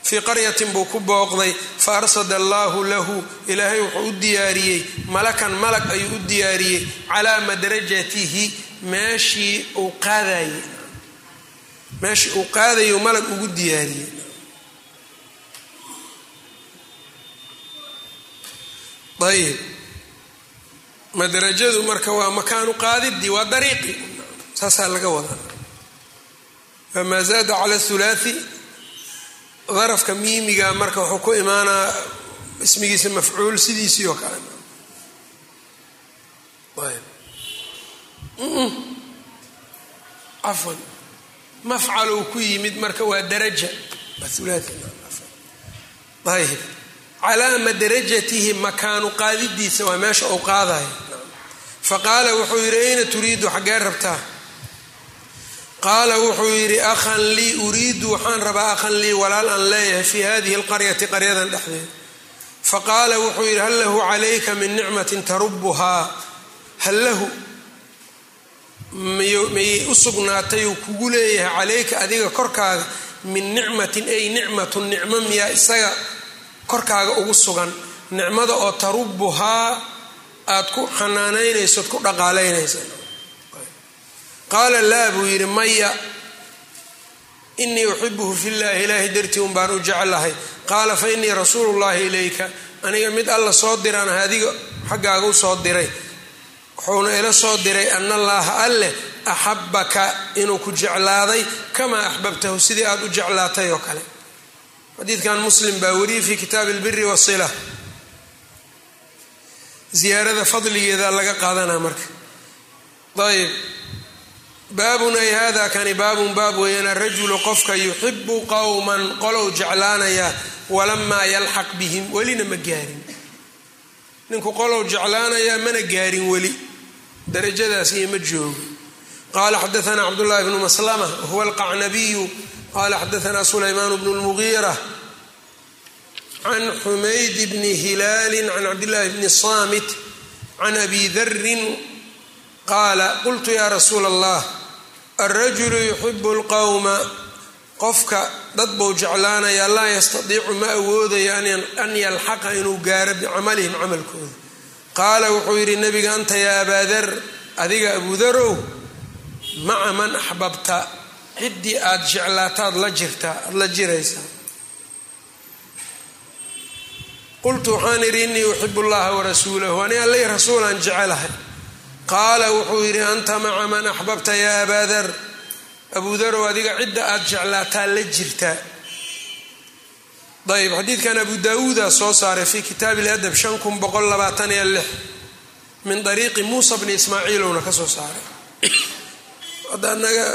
fii qaryatin buu ku booqday fa arsada allaahu lahu ilaahay wuxuu u diyaariyey malakan malag ayuu u diyaariyey calaa madrajatihi meeshii uu qaadayey meeshii uu qaadayu malag ugu diyaariyey. Ayib madrajadu marka waa makaanu qaadidii waa dariiqi. Saasaa laga wadaa. Famaa zaada cala hulaai darafka miimiga marka wuxuu ku imaanaa ismigiisa mafcuul sidiisii oo kale. Afwan mafcal uu ku yimid marka waa daraja. Ayb calaa madrajatihi makaanu qaadidiisa waa meesha uu qaadayo. Faqaala wuxuu yidhi ayna turiidu xaggee rabtaa? Qaala wuxuu yidhi akhan lii uriidu waxaan rabaa akhan lii walaal aan leeyahay fii hadihi alqaryati qaryadan dhexdeeda. Faqaala wuxuu yidhi hal lahu calayka min nicmatin tarubuhaa hal lahu mayay u sugnaatay uu kugu leeyahay calayka adiga korkaaga min nicmatin ay nicmatun nicmo miyaa isaga korkaaga ugu sugan. Nicmada oo tarubuhaa aad ku xanaanaynayso od ku dhaqaalaynaysa qaala laa buu yidhi maya inii uxibuhu fillaahi ilaahay dartii un baan u jeclahay qaala fa innii rasuulu llahi ilayka aniga mid alla soo diraan adiga xaggaaga soo diray wuxuuna ila soo diray ana allaaha alleh axabaka inuu ku jeclaaday kamaa axbabtahu sidii aad u jeclaatay oo kale. Xadiidkan muslim baa wariyey fi kitaabi albiri wasila ziyaarada fadligeeda laga qaadanaa marka. Ayb baabun ay hada kani baabun baab weeyaan arajulu qofka yuxibu qowman qolow jeclaanayaa walamaa yalxaq bihim welina ma gaarin. Ninku qolow jeclaanayaa mana gaarin weli darajadaas iyo ma joogo qala xadaana cabdullahi bnu maslama wahuwa alqacnabiyu. Qala xadaana sulaymaan bnu lmugiira can xumayd bni hilaali can cabdillahi bni samit can abi darin qaala qultu ya rasuula allah alrajulu yuxibu lqowma qofka dad buu jeclaanaya laa yastadiicu ma awoodayo an yalxaqa inuu gaaro bicamalihim camalkooda qaala wuxuu yidhi nabiga anta yaa abaadar adiga abuudarow maca man axbabta ciddii aad jeclaataad la jirtaa aada la jiraysaa qultu waxaan idhi innii uxibu llaha warasuulahu ani allay rasuulaan jecelahay. Qaala wuxuu yidhi anta maca man axbabta yaa abaadar abuudarow adiga cidda aad jeclaataa la jirtaa ayb xadiidkan abu daawuuda soo saaray fi kitaabi ladab shan kun boqol labaatan iyo lix min ariiqi muusa bni ismaaciilowna ka soo saaray. Hadda anaga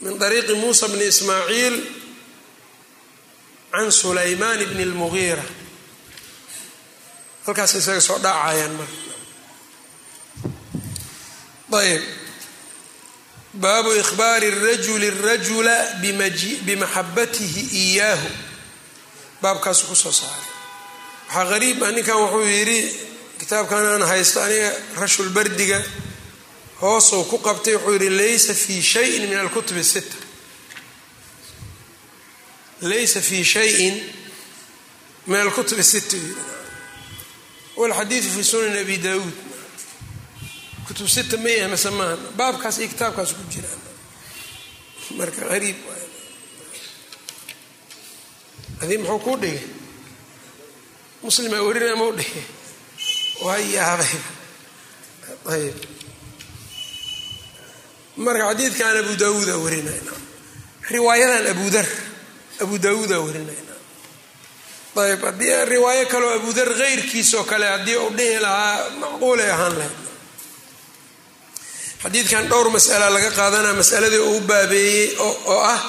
min ariiqi muusa bni ismaaciil can sulaymaan bni lmugiira halkaas isaga soo dhaacayaan marka. Ayb baabu ihbaari rajuli rajula bimaxabatihi iyaahu baabkaasu ku soo saaray. Waxaa qariib ah ninkan wuxuu yidhi kitaabkan aan haysto aniga rashulbardiga hoosuu ku qabtay. Wuxuu yidhi laysa fi shayin min alkutub sita laysa fi shayin min alkutub sita walxadiidu fi sunan abi daawuud. Kutub sita ma yahay mase maaha baabkaas iyo kitaabkaas ku jiraan. Marka qariib adii muxuu kuu dhigay? Muslimaa werinaa mau dhigay? Waa yaabay. Ayb marka xadiidkan abu daawuudaa warinayna riwaayadan abudar abu daawuudaa warinayna ayb haddii riwaayo kaleo abudar keyrkiisoo kale haddii uu dhihi lahaa macquulay ahaan lahayd. Xadiidkan dhowr masala laga qaadanaa masaladii uu baabeeyey oo ah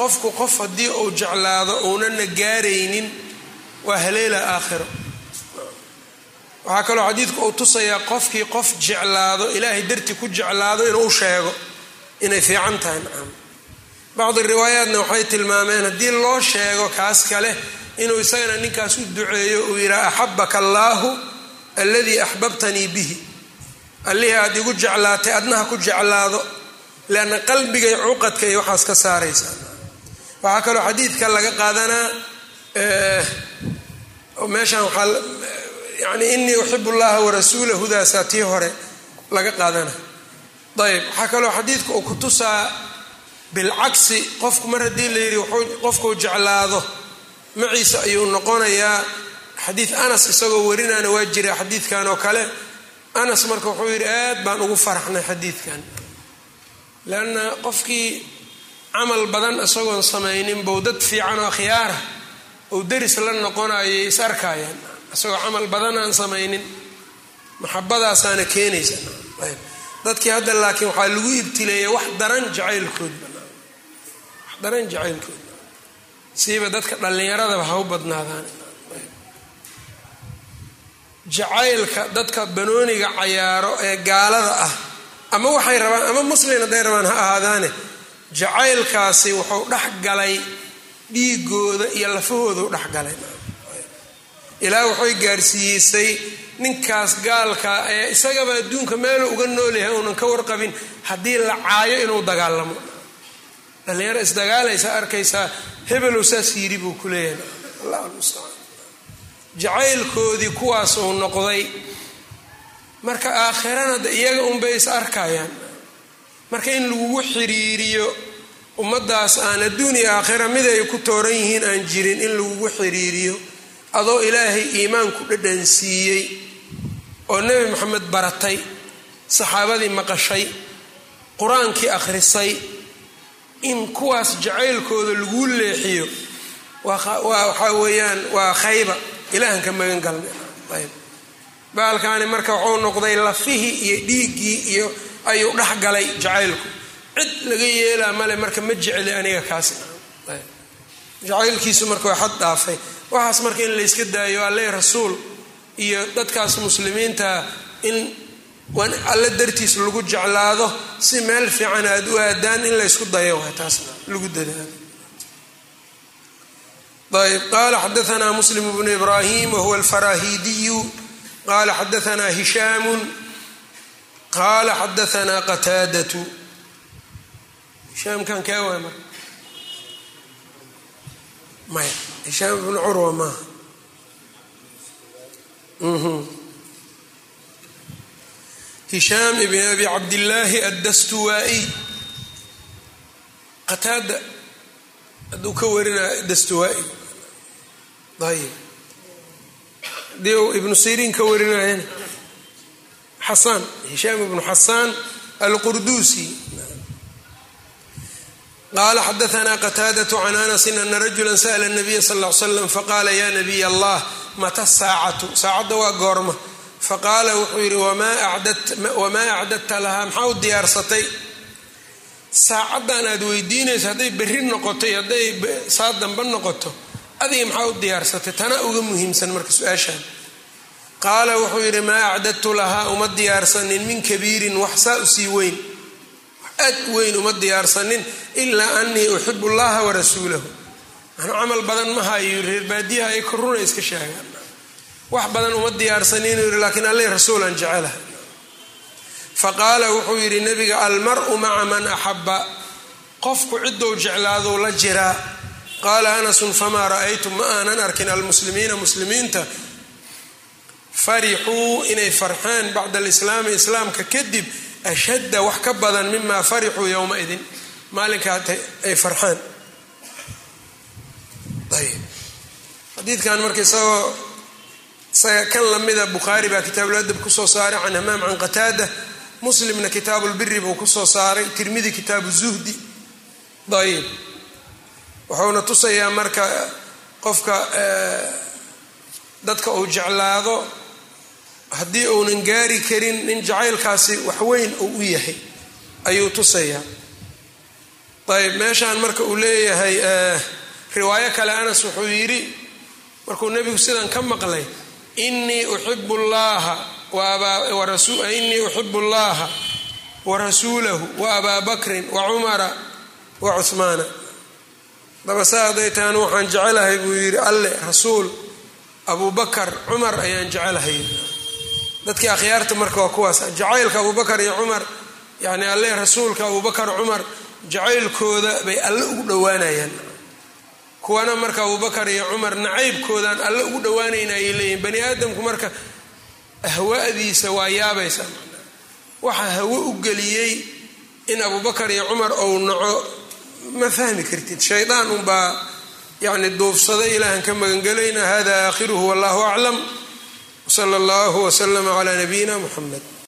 qofku qof haddii uu jeclaado uunana gaaraynin waa haleela aakhiro. Waxaa kaloo xadiidku uu tusayaa qofkii qof jeclaado ilaahay dartii ku jeclaado inuu sheego inay fiican tahay. Nacam bacdi riwaayaatna waxay tilmaameen haddii loo sheego kaas kale inuu isagana ninkaas u duceeyo uu yidhaha axabaka allaahu alladii axbabtanii bihi. Allihii aada igu jeclaatay adnaha ku jeclaado leanna qalbigay cuqadka iyo waxaas ka saaraysaa waxaa kaloo xadiidka laga qaadanaa meeshan waxaa yani inii uxibu llaha warasuulahu daasaa tii hore laga qaadana. Ayb waxaa kaloo xadiidka uu ku tusaa bilcagsi qofku mar haddii la yidhi qofkuu jeclaado maciisa ayuu noqonayaa. Xadiid anas isagoo warinana waa jira xadiidkan oo kale. Anas marka wuxuu yidhi aad baan ugu faraxnay xadiidkan. Leanna qofkii camal badan isagoon samaynin bou dad fiican oo akhyaara ou deris la noqonayay is arkayaan isagoo camal badan aan samaynin maxabadaasaana keenaysa. Dadkii hadda laakiin waxaa lagu ibtileeya wax daran jacaylkood wax daran jacaylkood siiba dadka dhallinyaradaba ha u badnaadaan. Jacaylka dadka banooniga cayaaro ee gaalada ah ama waxay rabaan ama muslin hadday rabaan ha ahaadaane jacaylkaasi wuxuu dhex galay dhiigooda iyo lafahoodu dhex galay. Ilaa waxay gaarsiiyeysay ninkaas gaalka ee isagaba adduunka meelu uga noolyahay uunan ka warqabin haddii la caayo inuu dagaalamo. Dhallinyaro isdagaalaysa arkaysaa hebelow saas yiri buu ku leeyahay. Allah almustacaan jacaylkoodii kuwaas uu noqday. Marka aakhirana de iyaga unbay is arkayaan marka in lagugu xiriiriyo ummaddaas aan adduun iyo aakhira mid ay ku tooran yihiin aan jirin in lagugu xiriiriyo adoo ilaahay iimaanku dhadhansiiyey oo nebi maxamed baratay saxaabadii maqashay qur'aankii akhrisay in kuwaas jacaylkooda laguu leexiyo waxaa weeyaan waa khayba ilaahan ka magan galnay baalkaani marka wuxuu noqday lafihii iyo dhiiggii iyo ayuu dhex galay jacaylku. Cid laga yeelaa male marka ma jecli aniga kaasi. Jacaylkiisu marka waa xad dhaafay. Waxaas marka in layska daayo alle rasuul iyo dadkaas muslimiinta in alle dartiis lagu jeclaado si meel fiican aad u aadaan in laysku dayo. Waa taasna lagu dadaalo. Ayb qala xadaanaa muslim bnu ibrahim wahuwa alfarahidiyu qala xadaanaa hishaamu qala xadaanaa qataadatu hishaamkan kee waay marka maya hishaam ibnu curwa maaha hishaam ibn abi cabdillaahi addastuwaa-iy qataada hadduu ka warinaa dastuwaa-i ayib haddii uu ibnu siriin ka warinayana xasaan hishaam ibnu xasaan alqurduusi qala xadaanaa qataadatu can anasin ana rajula sa'la nabiya sal l slam faqaala ya nabiy allah mata saacatu saacadda waa goorma. Faqaala wuxuu yidhi wamaa acdadta lahaa? Maxaa u diyaarsatay saacaddan aad weydiinayso hadday berri noqoto iyo hadday saa damba noqoto adiga maxaa u diyaarsatay tana uga muhiimsan marka su'aashaan qaala wuxuu yidhi maa acdadtu lahaa uma diyaarsanin min kabiirin wax saa u sii weyn. Aad weyn uma diyaarsanin ilaa anii uxibu llaha warasuulahu anu camal badan ma reer baadiyaha ay koruna iska sheegaan wax badan uma diyaarsanin yidhi laakiin alle rasuulan jecelaha faqaala wuxuu yidhi nabiga almaru maca man axaba qofku cidou jeclaadou la jiraa qaala anasun famaa ra'aytu ma aanan arkin almuslimiina muslimiinta farixuu inay farxeen bacda alislaami islaamka kadib ashadda wax ka badan mima farixuu yowmaidin maalinkaa ay farxaan. Ayb xadiidkan marka isagoo isaga kan lamida bukhaari baa kitaabuladab ku soo saaray can hamaam can qataada. Muslimna kitaabulbiri buu ku soo saaray tirmidi kitaabu zuhdi. Ayb wuxuuna tusayaa marka qofka dadka uu jeclaado haddii uunan gaari karin nin jacaylkaasi waxweyn uu u yahay ayuu tusayaa. Ayb meeshaan marka uu leeyahay riwaayo kale anas wuxuu yidhi markuu nebigu sidan ka maqlay inii uxibu llaha inii uxibu llaha warasuulahu wa abaa bakrin wa cumara wa cuhmaana daba saa hadday tahan waxaan jecelahay buu yidhi alle rasuul abubakar cumar ayaan jecelahay dadkii akhyaarta marka waa kuwaas. Jacaylka abubakar iyo cumar yani alle rasuulka abubakar cumar jacaylkooda bay alle ugu dhowaanayaan. Kuwana marka abubakar iyo cumar nacaybkoodaan alle ugu dhowaanayna ayay leeyihiin bani aadamku marka ahwaadiisa waa yaabaysa. Waxa hawo u geliyey in abubakar iyo cumar ou naco ma fahmi kartid. Shaydaan unbaa yani duufsaday ilaahan ka magangelayna hada aakhiruhu wallahu aclam wsala allahu wslama cla nabiyina muxamed